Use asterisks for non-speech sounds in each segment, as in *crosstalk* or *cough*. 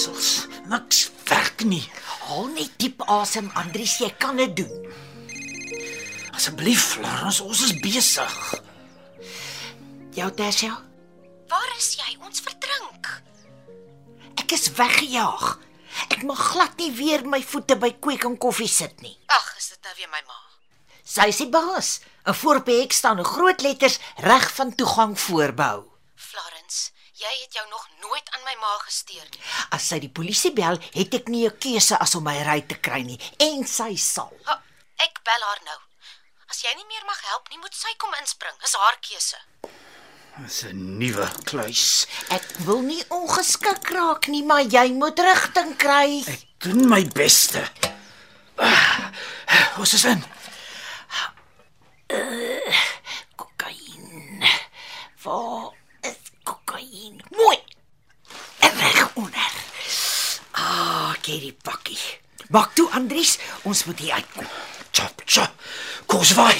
Deksels. Niks werk nie. Haal net diep asem, Andries, jy kan dit doen. Asseblief, Florence, ons is besig. Jou Tersia, Waar is jy? Ons verdrink. ek is weggejaag. Ek mag glad nie weer my voete by Kweek en Koffie sit nie. Ag, is dit nou weer my ma? Sy is die baas. En voor op die hek staan in groot letters reg van toegang voorbehou. Florence, jy het jou nog nooit aan my ma gesteer nie. As sy die polisie bel, het ek nie 'n keuse as om my ry te kry nie en sy sal. Ha, ek bel haar nou. As jy nie meer mag help nie, moet sy kom inspring. Dis haar keuse. Dis 'n nuwe kluis. Ek wil nie ongeskik raak nie, maar jy moet rigting kry. Ek doen my beste. Ah, Ons is in. Kokain. Waar is kokain? Mooi. En reg onder. Kyk die pakkie. Maak toe Andries, ons moet hier uitkom. Chop, chop. Kos vai.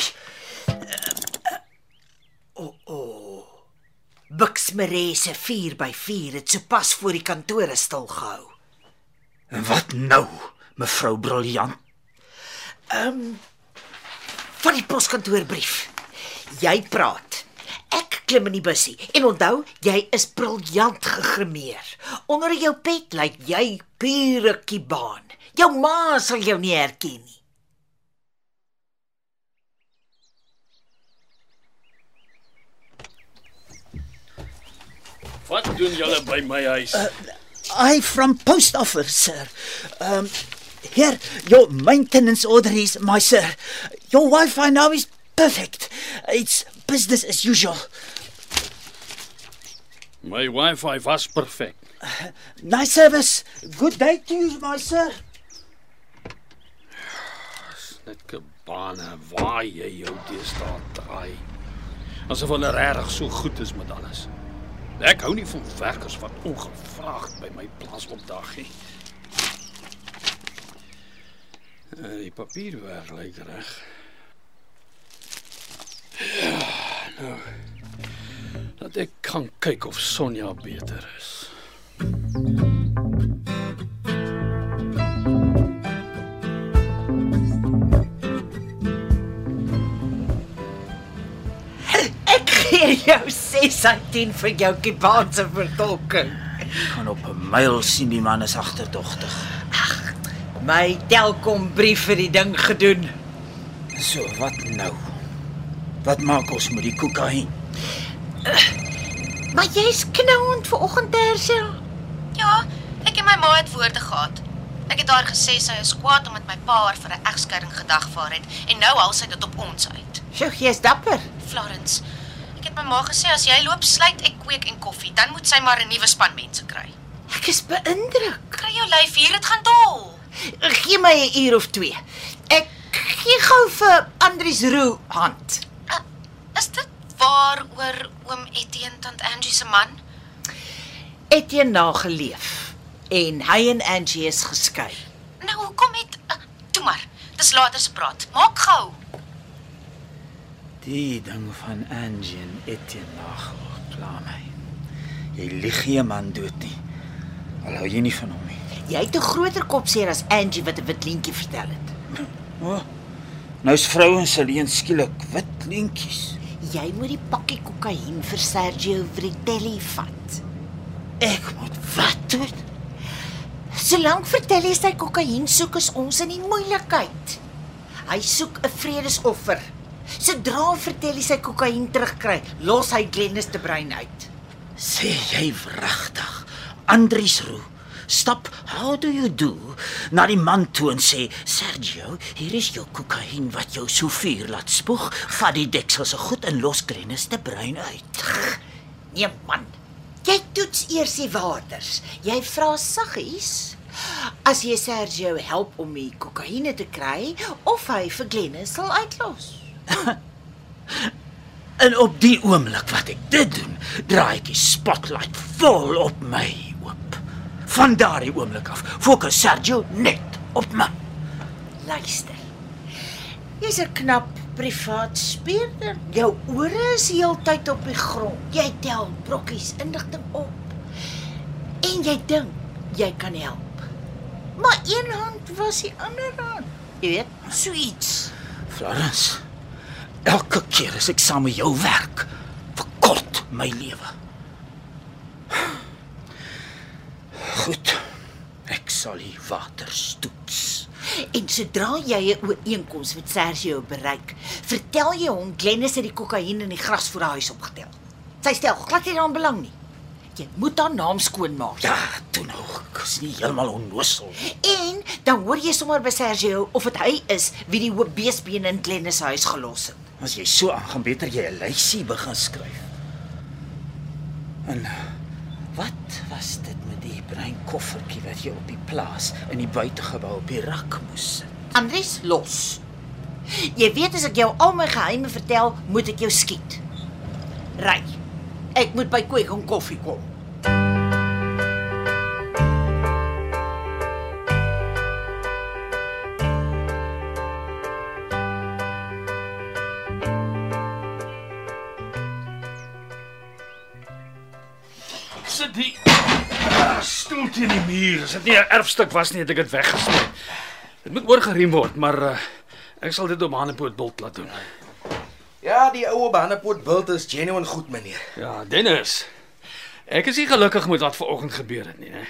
Buxmerese 4x4 het sopas voor die kantore stil gehou. En wat nou, mevrou Briljant? Van die poskantoorbrief. Jy praat. Klim in die bussie en onthou, jy is briljant gegrimeer. Onder jou pet lyk jy pure kibaan. Jou ma sal jou nie herken nie. Wat doen julle by my huis? I from post office, sir. Um, here, your maintenance order is, my sir. Your Wi-Fi now is perfect. It's business as usual. My Wi-Fi was perfek. *sighs* Nice service. Good day to you, my sir. Net kabane waar jy jou deesdae draai. Asof hulle regtig so goed is met alles. Ek hou nie van werkers wat ongevraagd by my plaas opdag nie. Eh, Die papierwerk lyk reg. Ja, *sighs* nou. Dat ek kan kyk of Sonja beter is. Ek gee jou 6 uit 10 vir jou kibaanse vertolking. Kan op 'n myl sien die man is agterdogtig. My telkom brief vir die ding gedoen. So, wat nou? Wat maak ons met die kokain? Maar jy's knouend vanoggend Tersia. Ja, ek en my ma het woorde gehad. Ek het haar gesê sy is kwaad omdat my pa haar vir 'n egskeiding gedagvaar het en nou haal sy dit op ons uit. Sjoe, jy's dapper. Florence, ek het my ma gesê as jy loop sluit ek kweek en koffie, dan moet sy maar 'n nuwe span mense kry. Ek is beïndruk. Kry jou lyf hier, dit gaan dol. Gee my 'n uur of 2. Ek gee gou vir Andries Roo hand. Uh, is dit waar oor oom Etienne tant Angie se man? Etienne nageleef en hy en Angie is geskei. Nou hoekom het uh, toe maar. Dis later se praat. Maak gou. Die ding van Angie en Etienne nag, pla my. Jy lieg nie 'n man dood nie. Al hou jy nie van hom nie. Jy het 'n groter kop seer as Angie wat 'n wit leentjie vertel het. O. Oh, nou's vrouens alleen skielik wit leentjies. Jy moet die pakkie kokain vir Sergio Vritelli vat. Ek moet wat doen? Solank Vritelli sy kokain soek, is ons in die moeilikheid. Hy soek 'n vredesoffer. Sodra Vritelli sy kokain terugkry, los hy Glennis te brein uit. Sê jy wragtig? Andries Roo stap how do you do na die man toe en sê Sergio hier is jou kokain wat jou so vuur laat spoeg vat die deksel se goed en los Glennis te brein uit *laughs* Nee man. Jy toets eers die waters. Jy vra saggies as jy Sergio help om die kokaine te kry of hy vir Glennis sal uitlos. *laughs* En op die oomblik wat ek dit doen, draai ek die spotlight vol op my. Van daardie oomblik af fokus Sergio net op my. Luister. Jy's 'n knap privaat speurder. Jou ore is heeltyd op die grond. Jy tel brokkies inligting op. En jy dink jy kan help. Maar een hand was die ander hand. Jy weet, so iets. Florence, elke keer as ek saam met jou werk, verkort my lewe. Goed. Ek sal die water stoets. En sodra jy 'n ooreenkoms met Sergio bereik, vertel jy hom Glennis het die kokain in die gras voor haar huis opgetel. Sy stel glad nie daaraan belang nie. Jy moet haar naam skoon maak. Ja, toe nou, ek is nie heeltemal onnoosel. En dan hoor jy sommer by Sergio of dit hy is wie die hoop beesbene in Glennis se huis gelos het. As jy so aangaan, beter jy 'n lysie begin skryf. En wat was dit met die bruin koffertjie wat jy op die plaas in die buitegebou op die rak moes sit? Andries los. Jy weet as ek jou al my geheime vertel, moet ek jou skiet. Ry. Ek moet by Kooi gaan koffie kom. Teen die muur. As dit nie 'n erfstuk was nie, het ek dit weggesny. Dit moet oorgeriem word, maar uh, ek sal dit op Hanepoort bult laat doen. Ja, die ou Bannepoort bult is genuine goed, meneer. Ja, Dennis. Ek is nie gelukkig met wat vanoggend gebeur het nie, né?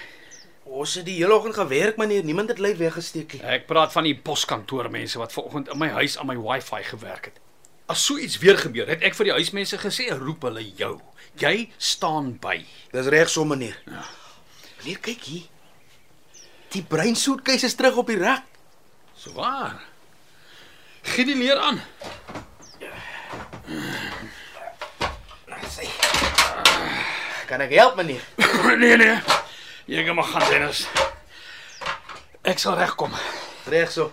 Ons het die hele oggend gewerk, meneer. Niemand het lyf weggesteek nie. Ek praat van die poskantoormense wat vanoggend in my huis aan my Wi-Fi gewerk het. As so iets weer gebeur, het ek vir die huismense gesê, roep hulle jou. Jy staan by. Dis reg so, meneer. Ja. Meneer, kyk hier. Die bruin soetkies is terug op die rak. So waar. Gee die leer aan. Sê. Kan ek help, meneer? *laughs* nee nee. Jy kan maar gaan, Dennis. Ek sal regkom. Reg so.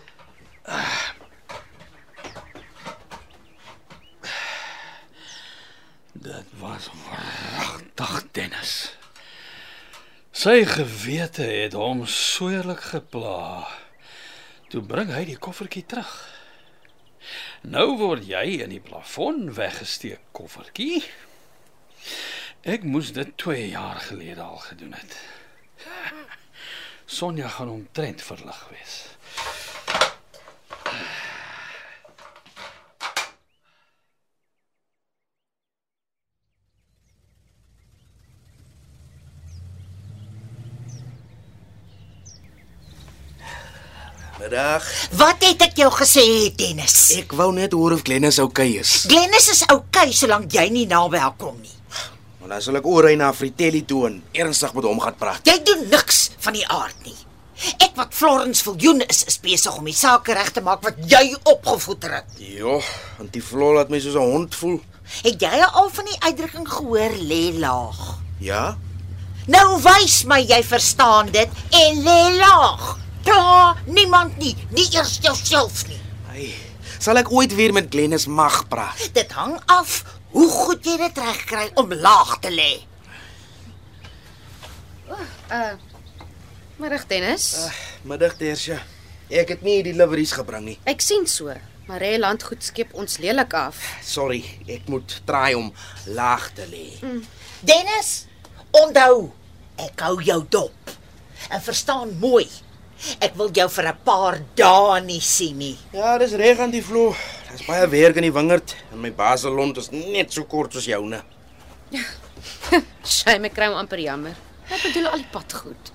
Dit was wragtig Dennis. Sy gewete het hom soorlik gepla. Toe bring hy die koffertjie terug. Nou word jy in die plafon weggesteek, koffertjie. Ek moes dit 2 jaar gelede al gedoen het. *laughs* Sonja gaan omtrent verlig wees. Middag. Wat het ek jou gesê, Dennis? Ek wou net hoor of Glennis oukei okay is. Glennis is oukei okay, solank jy nie naby haar kom nie. Want dan sal ek oor hy na Fritelli toe en ernstig met hom gaan praat. Jy doen niks van die aard nie. Ek wat Florence Viljoen is, is besig om die saak reg te maak wat jy opgevoeder het. Jo, want die vlol laat my soos 'n hond voel. Het jy al van die uitdrukking gehoor lê laag? Ja? Nou wys my jy verstaan dit en lê laag. Pla niemand nie, nie eers jouself nie. Ai, sal ek ooit weer met Glennis mag praat? Dit hang af hoe goed jy dit regkry om laag te lê. Middag Dennis. Uh, Middag, Tersia. Ek het nie die deliveries gebring nie. ek sien so. Maree landgoed skep ons lelik af. Sorry, ek moet try om laag te lê. Dennis, onthou, ek hou jou dop. En verstaan mooi. Ek wil jou vir 'n paar dae nie sien nie. Ja, dis reg aan die vloer. Daar's baie werk in die wingerd en my baselont is net so kort soos joune. *laughs* Sy my kry amper jammer. Ek bedoel al die pad goed.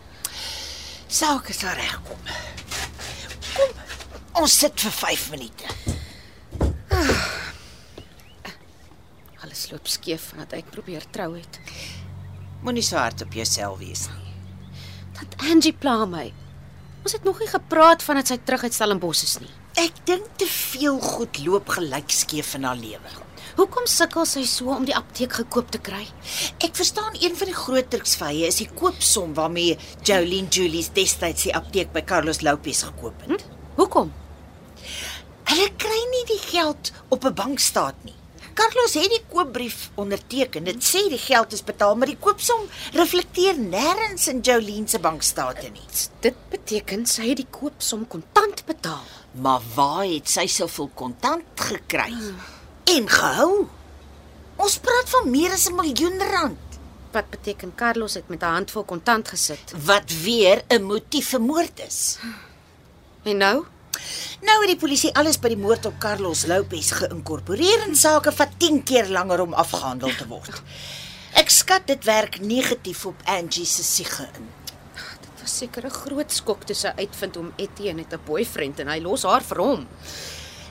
Sake sal regkom. Kom, ons sit vir 5 minute. Alles loop skeef vandat ek probeer trou het. Moenie so hard op jouself wees nie. Dat Angie pla my. Ons het nog nie gepraat vandat sy terug uit Stellenbosch is nie. Ek dink te veel goed loop gelyk skeef in haar lewe. Hoekom sukkel sy so om die apteek gekoop te kry? Ek verstaan een van die groot druksvye is die koopsom waarmee Jolene Julies destyds die apteek by Carlos Lopez gekoop het. Hm? Hoekom? Hulle kry nie die geld op 'n bankstaat nie. Carlos het die koopbrief onderteken. Dit sê die geld is betaal, maar die koopsom reflekteer nêrens in Jolene se bankstate nie. Dit beteken sy het die koopsom kontant betaal. Maar waar het sy soveel kontant gekry? En gehou? Ons praat van meer as 'n miljoen rand, Wat beteken Carlos het met 'n handvol kontant gesit. wat weer 'n motief vir moord is. En nou? Nou het die polisie alles by die moord op Carlos Lopez geïnkorporeer en sake vat 10 keer langer om afgehandel te word. Ek skat dit werk negatief op Angie se siege in. Dit was seker 'n groot skok toe sy uitvind om Etienne het 'n boyfriend en hy los haar vir hom.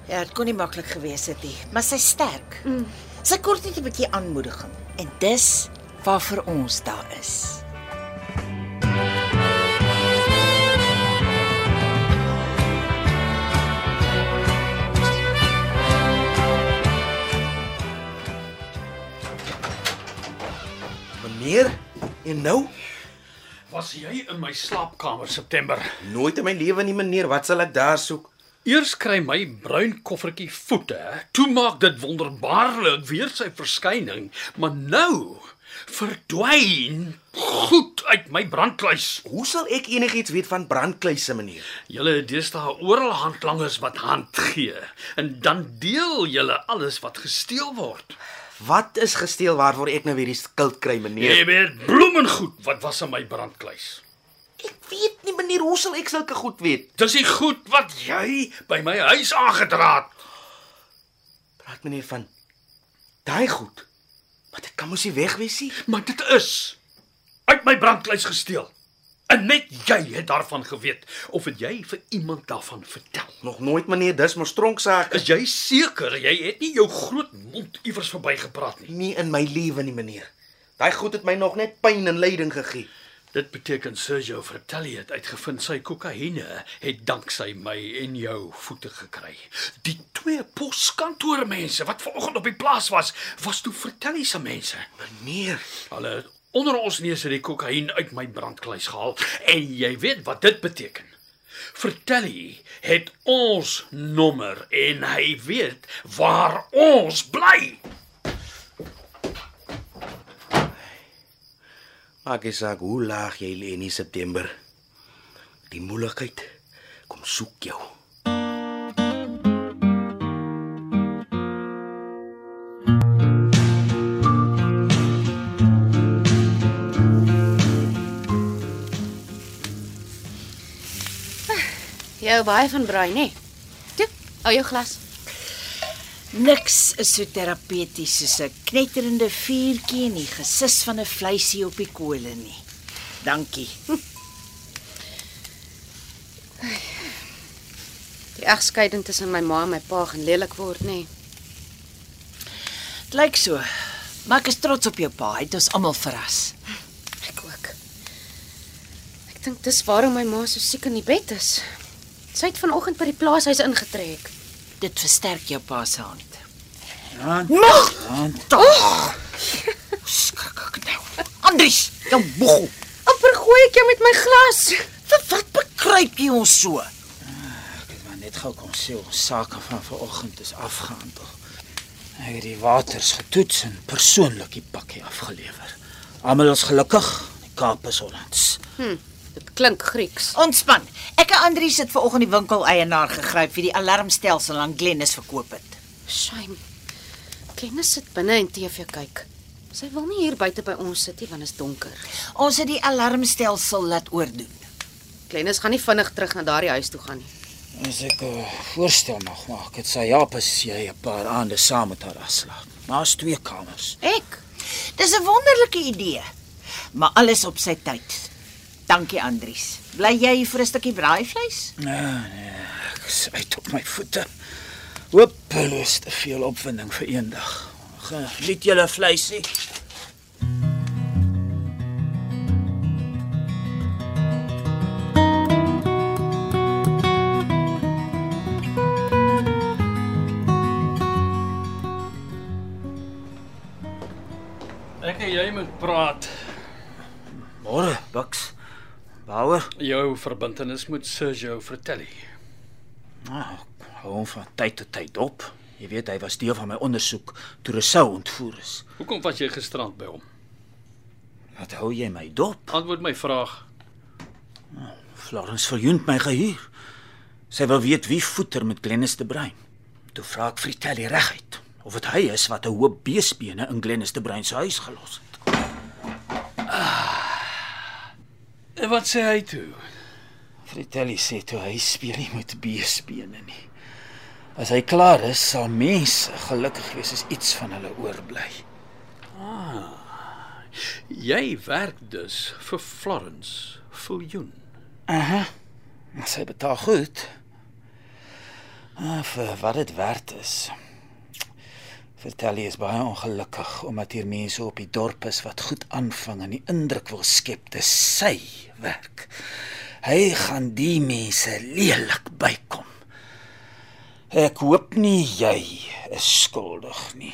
Ja, dit kon nie maklik gewees het nie, maar sy's sterk. Mm. Sy kort net 'n bietjie aanmoediging en dis waarvoor ons daar is. En nou? Was jy in my slaapkamer September? Nooit in my lewe nie, meneer. Wat sal ek daar soek? Eers kry my bruin koffertjie voete, toe maak dit wonderbaarlik weer sy verskyning, maar nou verdwyn goed uit my brandkluis. Hoe sal ek enigiets weet van brandkluise, meneer? Julle het deesdae oral handlangers wat hand gee en dan deel julle alles wat gesteel word. Wat is gesteel waarvoor ek nou weer die skuld kry, Jy meneer? weet bloemengoed wat was in my brandkluis. Ek weet nie, meneer, hoe sal ek sulke goed weet? Dis die goed wat jy by my huis aangedra het. Praat meneer van daai goed. Maar dit kan mos nie weg wees nie. Maar dit is uit my brandkluis gesteel. En net jy het daarvan geweet of het jy vir iemand daarvan vertel? Nog nooit, meneer, dis mos stronksaak. Is jy seker jy het nie jou groot mond iewers verbygepraat nie? nie in my lewe nie, meneer. Daai goed het my nog net pyn en lyding gegee. Dit beteken Sergio Vertelli het uitgevind sy kokaine het danksy my en jou voete gekry. Die twee poskantoormense wat vanoggend op die plaas was, was toe Vertelli se mense. Meneer, Hulle het onder ons neus het die kokain uit my brandkluis gehaal en jy weet wat dit beteken. Vertelli het ons nommer en hy weet waar ons bly. maak nie saak hoe laag jy lê in September. Die moeilikheid kom soek jou. Jy hou baie van braai, nê? Toe, hou jou glas. Niks is so terapeuties soos 'n knetterende vuurtjie en die gesis van 'n vleisie op die kole nie. Dankie. *laughs* Die egskeiding tussen my ma en my pa gaan lelik word, nê? Dit lyk so. Maar ek is trots op jou pa. Hy het ons almal verras. Ek ook. Ek dink dis waarom my ma so siek in die bed is. Sy het vanoggend by die plaashuis ingetrek. Dit versterk jou pa se hand. Nog! hand. Tog. Skrik ek nou. Andries, jou boggel. Amper gooi ek jou met my glas. Vir wat bekruip jy ons so? Ek het maar net gou kom sê ons sake van vanoggend is afgehandel. Ek het die waters getoets en persoonlik die pakkie afgelewer. Almal is gelukkig. Die Kaap is ons. Dit klink Grieks. Ontspan. Ek en Andries het vanoggend die winkel eienaar gegryp wie die alarmstelsel aan Glennis verkoop het. Shame. Kennis sit binne en TV kyk. Sy wil nie hier buite by ons sit nie want dit is donker. Ons het die alarmstelsel laat oordoen. Glennis gaan nie vinnig terug na daardie huis toe gaan nie. As ek 'n voorstel mag maak, dit sal help as jy 'n paar aande saam met haar afslaap. Maar as twee kamers. Ek Dis 'n wonderlike idee. Maar alles op sy tyd. Dankie Andries. Bly jy vir 'n stukkie braaivleis? Nee, nee, ek is uit op my voete. Hopeloos te veel opwinding vir eendag. Geniet julle vleisie. Ek en jy moet praat. Jou verbintenis met Sergio Fratelli. Nou, hou hom van tyd tot tyd op. Jy weet hy was deel van my ondersoek toe Rousseau ontvoer is. Hoekom was jy gisterand by hom? Wat hou jy my dop? Antwoord my vraag. Florence Viljoen het my gehuur. Sy wil weet wie voeter met Glennis de Bruin. Toe vra ek Fritelli reguit of dit hy is wat 'n hoop beesbene in Glennis de Bruin se huis gelos het. En wat sê hy toe? Fritelli sê toe hy speel nie met beesbene nie. As hy klaar is, sal mense gelukkig wees as iets van hulle oorbly. Jy werk dus vir Florence Viljoen. Aha. Sy betaal goed. Ah, vir wat dit werd is. Vertel jy is baie ongelukkig omdat hier mense op die dorp is wat goed aanvang en die indruk wil skep dis sy werk. Hy gaan die mense lelik bykom. Ek hoop nie jy is skuldig nie.